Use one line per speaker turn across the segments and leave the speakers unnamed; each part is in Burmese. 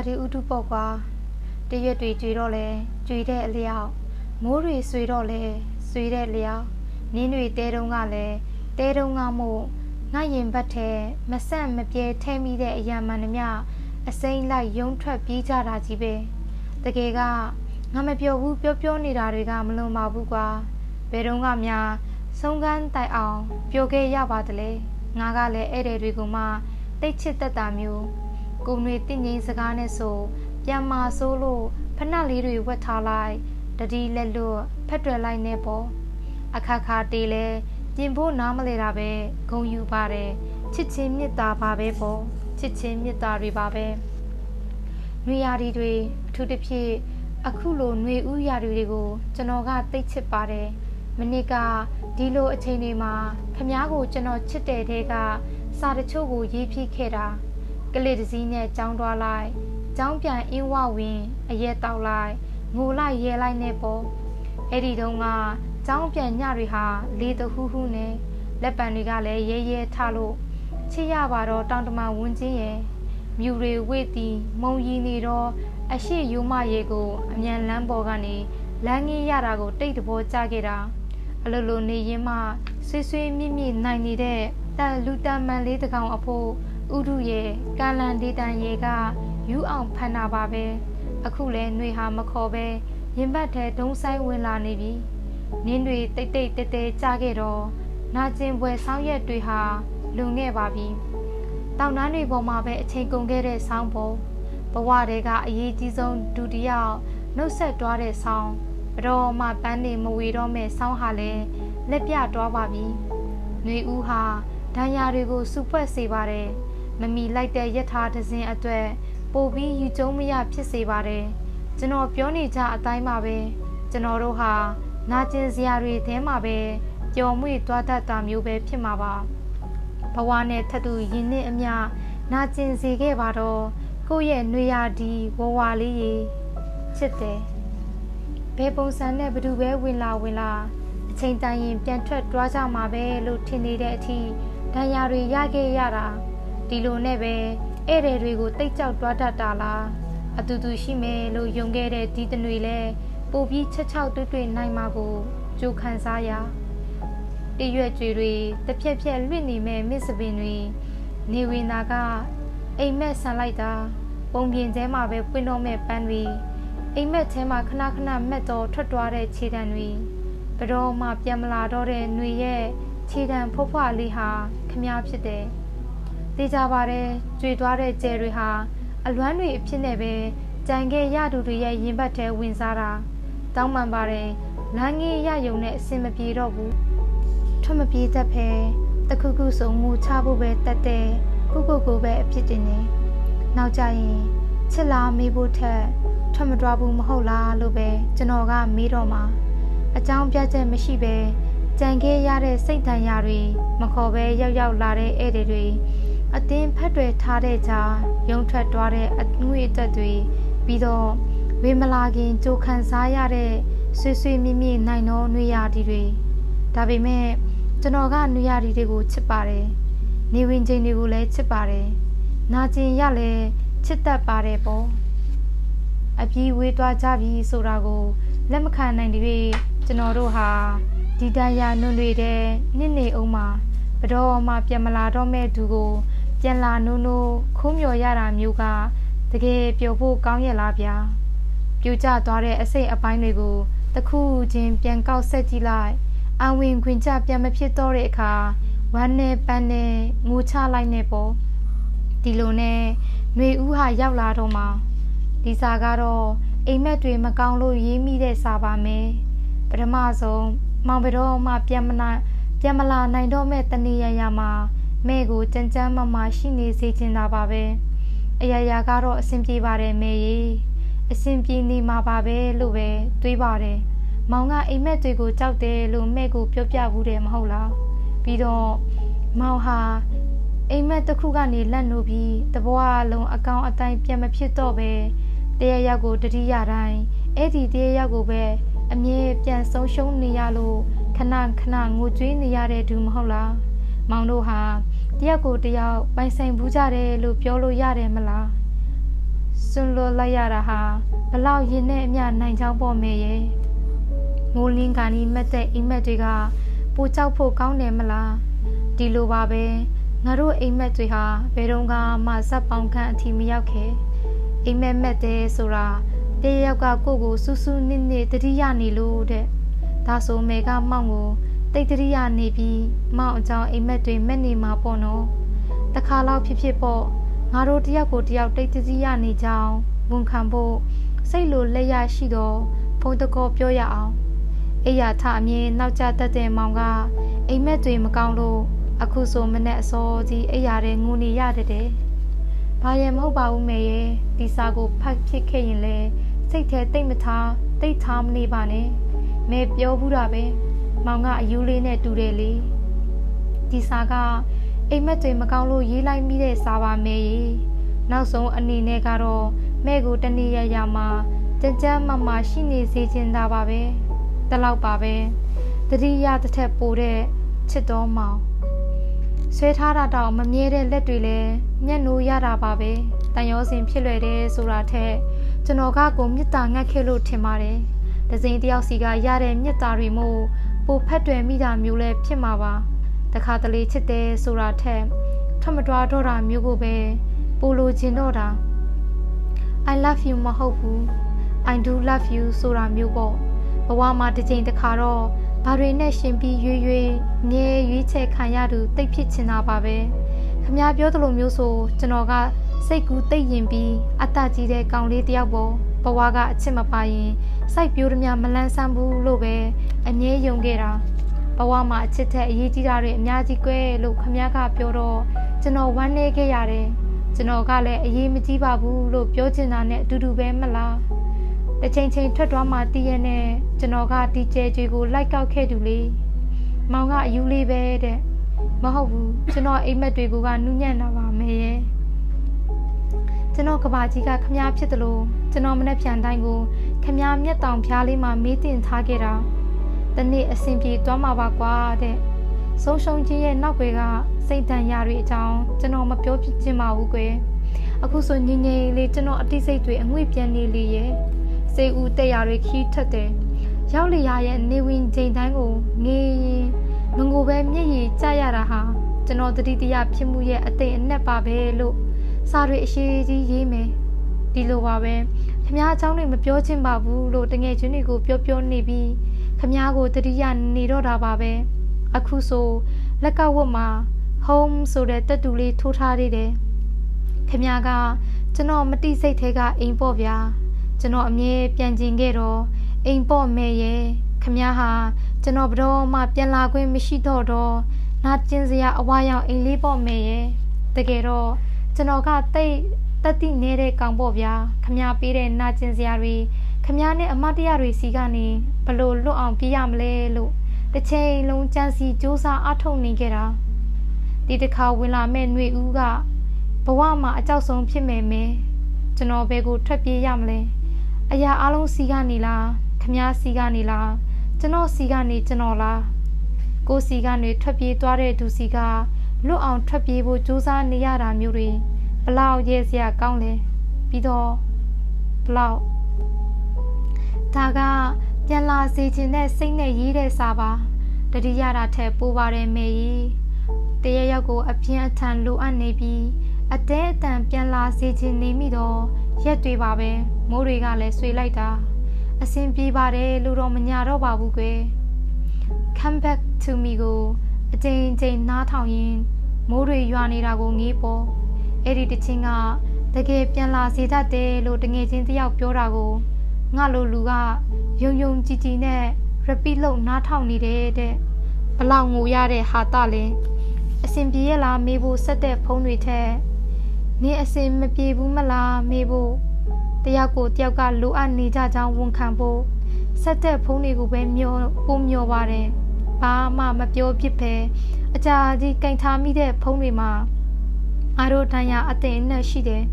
ရာဒီဥတုပေါ့ကွာတရွက်တွေကြွေတော့လဲကြွေတဲ့အလျောက်မိုးတွေဆွေတော့လဲဆွေတဲ့လျောက်နင်းတွေတဲတုံးကလည်းတဲတုံးကမို့ငါရင်ဘတ်ထဲမဆန့်မပြဲထဲမိတဲ့အရာမှန်နှမျှအစိမ့်လိုက်ယုံထွက်ပြေးကြတာကြီးပဲတကယ်ကငါမပြောဘူးပြောပြောနေတာတွေကမလွန်ပါဘူးကွာဘယ်တော့မှများဆုံးကန်းတိုင်အောင် ပြောခဲ့ရပါတလေငါကလည်းဧည့်သည်တွေကိုမှတိတ်ချစ်တတ်တာမျိုး ကိုတွေတင့်ငိမ့်စကားနဲ့ဆိုပြန်မာဆိုးလို့ဖနှက်လေးတွေဝတ်ထားလိုက်တတိလက်လွတ်ဖက်တွယ်လိုက်နေပေါ့အခါခါတေးလဲပြင်ဖို့နားမလဲတာပဲဂုံယူပါတယ်ချစ်ချင်းမေတ္တာပါပဲပေါ့ချစ်ချင်းမေတ္တာတွေပါပဲနွေရာသီတွေအထူးသဖြင့်အခုလိုຫນွေဥရာတွေကိုကျွန်တော်ကသိချစ်ပါတယ်မနစ်ကဒီလိုအချိန်တွေမှာခမားကိုကျွန်တော်ချစ်တဲ့တဲကစာတချို့ကိုရေးပြခဲ့တာ ကလေးတစည်းနဲ့ကြောင်းသွားလိုက်ကြောင်းပြန်အင်းဝဝင်အရက်တောက်လိုက်ငိုလိုက်ရဲလိုက်နဲ့ပေါ့အဲ့ဒီတုန်းကကြောင်းပြန်ညတွေဟာလေတဟူးဟူးနဲ့လက်ပံတွေကလည်းရဲရဲထလို့ချစ်ရပါတော့တောင်တမဝန်းချင်းရဲ့မြူတွေဝေ့တီမုံရီနေတော့အရှိယူမရေကိုအမြန်လမ်းပေါ်ကနေလမ်းငင်းရတာကိုတိတ်တဘောကြခဲ့တာအလိုလိုနေရင်မှဆွေးဆွေးမြင့်မြင့်နိုင်နေတဲ့တန်လူတန်မန်လေးတကောင်အဖို့ ဥဒုရဲ့ကံလန်ဒေတန်ရေကယူအောင်ဖန်တာပါပဲအခုလဲနှွေဟာမခေါ်ပဲရင်ဘတ်ထဲဒုံဆိုင်ဝင်လာနေပြီနင်းတွေတိတ်တိတ်တဲတဲကြခဲ့တော့နာကျင်ပွဲဆောင်းရက်တွေဟာလွန်ခဲ့ပါပြီတောင်တန်းတွေပေါ်မှာပဲအချိန်ကုန်ခဲ့တဲ့ဆောင်းပေါ်ဘဝတွေကအရေးကြီးဆုံးဒုတိယနှုတ်ဆက်တွားတဲ့ဆောင်းဘတော်မှပန်းနေမဝေတော့မဲ့ဆောင်းဟာလည်းလက်ပြတွားပါပြီ။နှွေဦးဟာဒဏ်ရာတွေကိုစုဖွဲ့စေပါတယ်။ မမီလိုက်တဲ့ယထာဒဇင်အတွက်ပို့ပြီးယူကျုံမရဖြစ်စေပါတယ်။ကျွန်တော်ပြောနေကြအတိုင်းပါပဲ။ကျွန်တော်တို့ဟာနာကျင်စရာတွေထဲမှာပဲပျော်မွေ့သွားတတ်တာမျိုးပဲဖြစ်မှာပါ။ဘဝနဲ့ထပ်တူရင်းနှင်းအမျှနာကျင်စေခဲ့ပါတော့ကိုယ့်ရဲ့နှွေရဒီဝဝလေးရေချစ်တယ်ဘယ်ပုံစံနဲ့ဘသူပဲဝင်လာဝင်လာအချိန်တန်ရင်ပြန်ထွက်တွားကြမှာပဲလို့ထင်နေတဲ့အထိဒဏ်ရာတွေရခဲ့ရတာ ဒီလိုနဲ့ပဲဧည့်သည်တွေကိုတိတ်ကြောက်တွားတတ်တာလားအတူတူရှိမယ်လို့ယုံခဲ့တဲ့ဒီတနွေလဲပိုပြီးချက်ချောက်တွေ့တွေ့နိုင်မှာကိုကြိုခံစားရတရွက်ကြွေတွေတစ်ဖြက်ဖြက်လွင့်နေမဲ့မစ်စပင်တွေနေဝင်သာကအိမ်မက်ဆန်လိုက်တာပုံပြင်ထဲမှာပဲပွင့်တော့မဲ့ပန်းတွေအိမ်မက်ထဲမှာခဏခဏမက်တော်ထွက်သွားတဲ့ခြေတံတွေဘတော်မှပြန်မလာတော့တဲ့ຫນွေရဲ့ခြေတံဖွဖွလေးဟာခမားဖြစ်တယ်။ တေးကြပါတယ်ကြွေသွားတဲ့ကျဲတွေဟာအလွမ်းတွေအဖြစ်နဲ့ပဲကြံခဲ့ရသူတွေရဲ့ရင်ဘတ်ထဲဝင်စားတာတောင်းပန်ပါတယ်လမ်းငင်းရယုံနဲ့အစင်မပြေတော့ဘူးထွက်မပြေတတ်ဖဲတခုခုစုံငိုချဖို့ပဲတတ်တဲ့ကိုကိုကိုပဲအဖြစ်တင်နေနောက်ကြရင်ချစ်လားမေးဖို့ထက်ထွက်မတွားဘူးမဟုတ်လားလို့ပဲကျွန်တော်ကမေးတော့မှာအကြောင်းပြချက်မရှိပဲကြံခဲ့ရတဲ့စိတ်တန်ရာတွေမခေါ်ပဲရောက်ရောက်လာတဲ့ဧည့်သည်တွေ အတင်းဖက်တွေထားတဲ့ကြားရုံထွက်သွားတဲ့အငွေအသက်တွေပြီးတော့ဝေမလာခင်ကြိုခံစားရတဲ့ဆွေဆွေမြင့်မြင့်နိုင်သောနှွေရာဒီတွေဒါပေမဲ့ကျွန်တော်ကနှွေရာဒီတွေကိုချစ်ပါတယ်နေဝင်ချိန်တွေကိုလည်းချစ်ပါတယ်နာကျင်ရလဲချစ်တတ်ပါတယ်ပေါ့အပြေးဝေးသွားကြပြီဆိုတာကိုလက်မခံနိုင်တဲ့ကျွန်တော်တို့ဟာဒီတန်ရာနွန်တွေတဲ့နှစ်နေအောင်မှာဘတော်မှပြန်မလာတော့မဲ့သူကို ပြန်လာနိုးနိုးခိုးမြော်ရတာမျိုးကတကယ်ပျော်ဖို့ကောင်းရဲ့လားဗျာပြူကျသွားတဲ့အစိတ်အပိုင်းတွေကိုတခုချင်းပြန်ကောက်ဆက်ကြည့်လိုက်အဝင်ခွင်ကျပြန်မဖြစ်တော့တဲ့အခါဝမ်းနဲ့ပန်းနဲ့ငိုချလိုက်နေပေါ့ဒီလိုနဲ့ຫນွေဦးဟာရောက်လာတော့မှဒီစာကတော့အိမ်မက်တွေမကောင်းလို့ရေးမိတဲ့စာပါမယ်ပထမဆုံးမောင်ဘတော်မှပြန်မနိုင်ပြန်မလာနိုင်တော့မဲ့တနေရရမှာ မဲ့ကိုကြမ်းကြမ်းမမရှိနေစေချင်တာပါပဲအရာရာကတော့အဆင်ပြေပါတယ်မေရေအဆင်ပြေနေမှာပါပဲလို့ပဲတွေးပါတယ်မောင်ကအိမ်မက်တွေကိုကြောက်တယ်လို့မဲ့ကိုပြောပြဘူးတယ်မဟုတ်လားပြီးတော့မောင်ဟာအိမ်မက်တစ်ခုကနေလက်နိုးပြီးတဘွားလုံးအကောင်အတိုင်းပြန်မဖြစ်တော့ပဲတရရောက်ကိုတတိယတိုင်းအဲ့ဒီတရရောက်ကိုပဲအမြဲပြန်ဆုံးရှုံးနေရလို့ခဏခဏငိုကြွေးနေရတဲ့သူမဟုတ်လားမောင်တို့ဟာ တယောက်ကိုတယောက်ပိုင်ဆိုင်ဘူးကြတယ်လို့ပြောလို့ရတယ်မလားစွစွန့်လွတ်လိုက်ရတာဟာဘလောက်ရင်နဲ့အမျှနိုင်ချောင်းပေါ်မယ်ရဲ့မိုးလင်းကနီမက်တဲ့အိမ်မက်တွေကပူကြောက်ဖို့ကောင်းတယ်မလားဒီလိုပါပဲငါတို့အိမ်မက်တွေဟာဘယ်တော့မှဇက်ပေါင်ခန့်အထိမရောက်ခဲ့အိမ်မက်မက်တဲ့ဆိုတာတရယောက်ကကိုကိုစူးစူးနစ်နစ်တတိယနေလို့တဲ့ဒါဆိုမေကမောင်ကို တိတ်တရိယာနေပြီးမောင်အကြောင်းအိမ်မက်တွေမက်နေမှာပေါ့နော်တခါလောက်ဖြစ်ဖြစ်ပေါ့ငါတို့တယောက်ကိုတယောက်တိတ်တရိယာနေကြအောင်ဝန်ခံဖို့စိတ်လိုလက်ရရှိတော့ဖုန်းတကောပြောရအောင်အိယာထအမြင်နောက်ကျတတ်တဲ့မောင်ကအိမ်မက်တွေမကောင်းလို့အခုဆိုမနဲ့အစောကြီးအိယာတဲ့ငူနေရတဲ့ဘာရမဟုတ်ပါဘူးမေရဲ့ဒီစာကိုဖတ်ဖြစ်ခဲ့ရင်လေစိတ်ထဲတိတ်မထားတိတ်ထားမနေပါနဲ့မဲပြောဘူးတာပဲ မောင်ကအယူလေးနဲ့တူတယ်လေဒီစာကအိမ်မက်တွေမကောင်းလို့ရေးလိုက်မိတဲ့စာပါမဲရေနောက်ဆုံးအနေနဲ့ကတော့မဲကိုတနေ့ရရမှာကြကြမမရှိနေစေချင်တာပါပဲတလောက်ပါပဲတတိယတစ်ထက်ပိုတဲ့ချစ်တော်မောင်ဆွဲထားတာတော့မမြဲတဲ့လက်တွေလည်းမျက်နှိုးရတာပါပဲတန်ရောစင်ဖြစ်လွယ်တယ်ဆိုတာထက်ကျွန်တော်ကကိုမြစ်တာငတ်ခဲ့လို့ထင်ပါတယ်ဒဇင်တယောက်စီကရတဲ့မြစ်တာတွေမို့ ပိုဖက်တွယ်မိတာမျိုးလည်းဖြစ်မှာပါတခါတလေချစ်တယ်ဆိုတာထက်ထမတွားတော့တာမျိုးကိုပဲပိုလိုချင်တော့တာ I love you မဟုတ်ဘူး I do love you ဆိုတာမျိုးပေါ့ဘဝမှာတစ်ချိန်တစ်ခါတော့ဘာတွေနဲ့ရှင်ပြီးရွေ့ရွေ့မြဲရွေးချယ်ခံရသူတိတ်ဖြစ်ချင်တာပါပဲခမပြောသလိုမျိုးဆိုကျွန်တော်ကစိတ်ကူးတိတ်ရင်ပြီးအတကြီးတဲ့ကောင်လေးတယောက်ပေါ့ ဘဝကအချစ်မပါရင်စိုက်ပြိုးသမျှမလန်းဆန်းဘူးလို့ပဲအငြင်းယုံခဲ့တာဘဝမှာအချစ်ထက်အရေးကြီးတာတွေအများကြီးကွဲလို့ခမည်းကပြောတော့ကျွန်တော်ဝမ်းနည်းခဲ့ရတယ်ကျွန်တော်ကလည်းအရေးမကြီးပါဘူးလို့ပြောချင်တာနဲ့အတူတူပဲမလားတစ်ချိန်ချိန်ထွက်သွားမှတည်ရနဲ့ကျွန်တော်ကဒီကျဲကျွေကိုလိုက်ကောက်ခဲ့သူလေမောင်ကအယူလေးပဲတဲ့မဟုတ်ဘူးကျွန်တော်အိမ်မက်တွေကနူးညံ့တာပါမယ်ရဲ့ ကျွန်တော်ကဘာကြီးကခမားဖြစ်တယ်လို့ကျွန်တော်မနေ့ပြန်တိုင်းကိုခမားမျက်တောင်ဖျားလေးမှာမေးတင်ထားခဲ့တာတနေ့အဆင်ပြေသွားမှာပါကွာတဲ့ဆုံးရှုံးခြင်းရဲ့နောက်ွယ်ကစိတ်တန်ရာတွေအကြောင်းကျွန်တော်မပြောပြချင်ပါဘူးကွယ်အခုဆိုငငယ်လေးကျွန်တော်အတိစိတ်တွေအငွေ့ပြန်နေလေရဲ့စေဦးတက်ရာတွေခီးထက်တယ်ရောက်လျာရဲ့နေဝင်ချိန်တိုင်းကိုငေးရင်မငိုပဲမျက်ရည်ကျရတာဟာကျွန်တော်တတိတရဖြစ်မှုရဲ့အသိအနက်ပါပဲလို့ စာတွေအရှိကြီးရေးမယ်ဒီလိုပါပဲခမားအကြောင်းတွေမပြောချင်ပါဘူးလို့တငယ်ချင်းတွေကိုပြောပြောနေပြီးခမားကိုတတိယနေတော့တာပါပဲအခုဆိုလက်ကဝတ်မှာ home ဆိုတဲ့တက်တူလေးထိုးထားသေးတယ်ခမားကကျွန်တော်မတိစိတ်သေးကအိမ်ပေါ့ဗျာကျွန်တော်အမြဲပြန်ကျင်ခဲ့တော့အိမ်ပေါ့မဲရဲ့ခမားဟာကျွန်တော်ဘတော်မှပြန်လာခွင့်မရှိတော့တော့နာကျင်စရာအဝါရောင်အိမ်လေးပေါ့မဲရဲ့တကယ်တော့ ကျွန်တော်ကတိတ်တက်တိနေတဲ့ကောင်ပေါ့ဗျာခမားပေးတဲ့နာကျင်စရာတွေခမားနဲ့အမတ်တရားတွေစီကနေဘလို့လွတ်အောင်ပြရမလဲလို့တစ်ချိန်လုံးကြံစီစူးစမ်းအထောက်နေခဲ့တာဒီတစ်ခါဝင်လာမဲ့ຫນွေဦးကဘဝမှာအကြောက်ဆုံးဖြစ်မယ်မဲကျွန်တော်ဘယ်ကိုထွက်ပြေးရမလဲအရာအလုံးစီကနေလားခမားစီကနေလားကျွန်တော်စီကနေကျွန်တော်လားကိုစီကနေထွက်ပြေးသွားတဲ့သူစီက လွတ်အောင်ထွက်ပြေးဖို့ကြိုးစားနေရတာမျိုးတွေဘလောက်ရဲစရာကောင်းလဲပြီးတော့ဘလောက်ဒါကပြန်လာစေခြင်းနဲ့စိတ်နဲ့ရေးတဲ့စာပါတတိယတာထက်ပိုပါတယ်မေကြီးတရရောက်ကိုအပြင်းအထန်လိုအပ်နေပြီးအတဲအတန်ပြန်လာစေခြင်းနေမိတော့ရက်တွေပါပဲမိုးတွေကလည်းဆွေလိုက်တာအဆင်ပြေပါတယ်လို့တော့မညာတော့ပါဘူးကွယ် come back to me ကို အချိန်ချင်းနားထောင်ရင်မိုးတွေရွာနေတာကိုငေးပေါ်အဲ့ဒီတချင်းကတကယ်ပြန်လာစေတတ်တယ်လို့တငယ်ချင်းတယောက်ပြောတာကိုငါလိုလူကယုံယုံကြည်ကြည်နဲ့ repeat လုပ်နားထောင်နေတဲ့တဲ့ဘလောက်ငိုရတဲ့ဟာတလဲအစင်ပြေရလားမေးဖို့ဆက်တဲ့ဖုန်းတွေထက်နင်းအစင်မပြေဘူးမလားမေးဖို့တယောက်ကိုတယောက်ကလိုအပ်နေကြကြောင်းဝန်ခံဖို့ဆက်တဲ့ဖုန်းတွေကိုပဲမျောပို့မျောပါတယ် ဘာမှမပြောဖြစ်ပဲအကြာကြီးကင်ထားမိတဲ့ဖုန်းတွေမှာအားတို့တန်ရအသိအနက်ရှိတယ်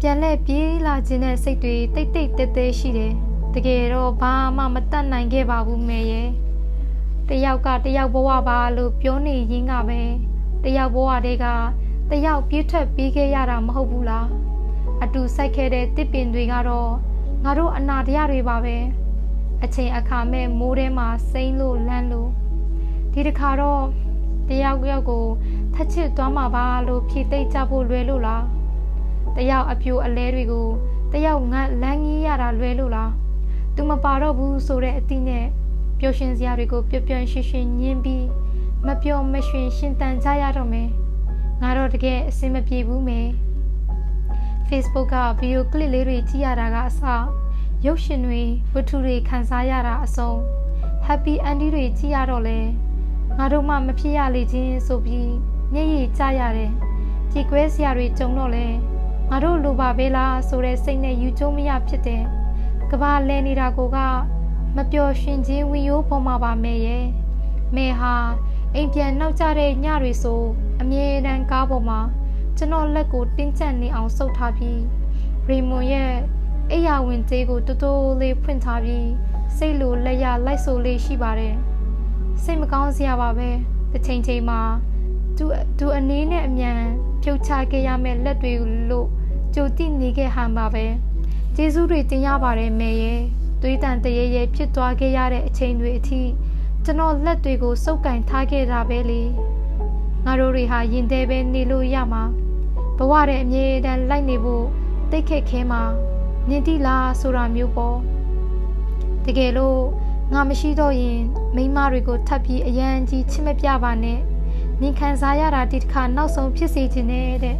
ပြန်လဲပြေးလာခြင်းတဲ့စိတ်တွေတိတ်တိတ်တဲတဲရှိတယ်တကယ်တော့ဘာမှမတတ်နိုင်ခဲ့ပါဘူးမေရဲ့တယောက်ကတယောက်ဘဝပါလို့ပြောနေရင်းကပဲတယောက်ဘဝတွေကတယောက်ပြေးထွက်ပြေးခဲ့ရတာမဟုတ်ဘူးလားအတူစိုက်ခဲ့တဲ့တစ်ပင်တွေကတော့ငါတို့အနာတရားတွေပါပဲ အချိန်အခါမဲ့မိုးထဲမှာစိမ့်လို့လန့်လို့ဒီတစ်ခါတော့တယောက်ယောက်ကိုထက်ချစ်သွားမှာပါလို့ဖြေသိမ့်ကြဖို့လွယ်လို့လားတယောက်အပြိုအလဲတွေကိုတယောက်ငတ်လန်းကြီးရတာလွယ်လို့လားသူမပါတော့ဘူးဆိုတဲ့အသည့်နဲ့ပျော်ရွှင်စရာတွေကိုပျော်ပျော်ရွှင်ရွှင်ညင်းပြီးမပျော်မရွှင်ရှင်တန်ကြရတော့မယ်ငါတော့တကယ်အဆင်မပြေဘူးမယ် Facebook ကဗီဒီယိုကလစ်လေးတွေကြည့်ရတာကအစ ရုပ်ရှင်တွေဝတ္ထုတွေခန်းစားရတာအဆုံး Happy Ending တွေကြည့်ရတော့လဲငါတို့မှမဖြစ်ရလေခြင်းဆိုပြီးမျက်ရည်ကျရတယ်ကြည်ကွဲစရာတွေကြုံတော့လဲငါတို့လိုပါပဲလားဆိုတဲ့စိတ်နဲ့ယူကျုံမရဖြစ်တယ်ကဘာလဲနေတာကိုကမပျော်ရွှင်ခြင်းဝီယိုးပေါ်မှာပါမယ်ရဲ့မေဟာအိမ်ပြန်နောက်ကျတဲ့ညတွေဆိုအမြဲတမ်းကားပေါ်မှာကျွန်တော်လက်ကိုတင်းကျပ်နေအောင်ဆုပ်ထားပြီးရီမွန်ရဲ့ အိယာဝင်သေးကိုတိုးတိုးလေးဖွင့်ထားပြီးစိတ်လိုလက်ရလိုက်ဆိုလေးရှိပါတယ်စိတ်မကောင်းစရာပါပဲတစ်ချိန်ချိန်မှာသူသူအနေနဲ့အမြန်ဖြုတ်ချခဲ့ရမယ့်လက်တွေလို့ကြိုတိနေခဲ့ဟန်ပါပဲကျေးဇူးတွေတင်ရပါတယ်မေရဲ့သွေးတန်တရေရဲဖြစ်သွားခဲ့ရတဲ့အချိန်တွေအထိကျွန်တော်လက်တွေကိုစုပ်ကင်ထားခဲ့တာပဲလေငါတို့တွေဟာရင်သေးပဲနေလို့ရမှာဘဝတဲ့အမြဲတမ်းလိုက်နေဖို့တိတ်ခက်ခဲမှာ နင်တိလားဆိုတာမျိုးပေါ့တကယ်လို့ငါမရှိတော့ရင်မိမတွေကိုထပ်ပြီးအရန်ကြီးချစ်မပြပါနဲ့နင်ခံစားရတာဒီတစ်ခါနောက်ဆုံးဖြစ်စေခြင်းနဲ့တဲ့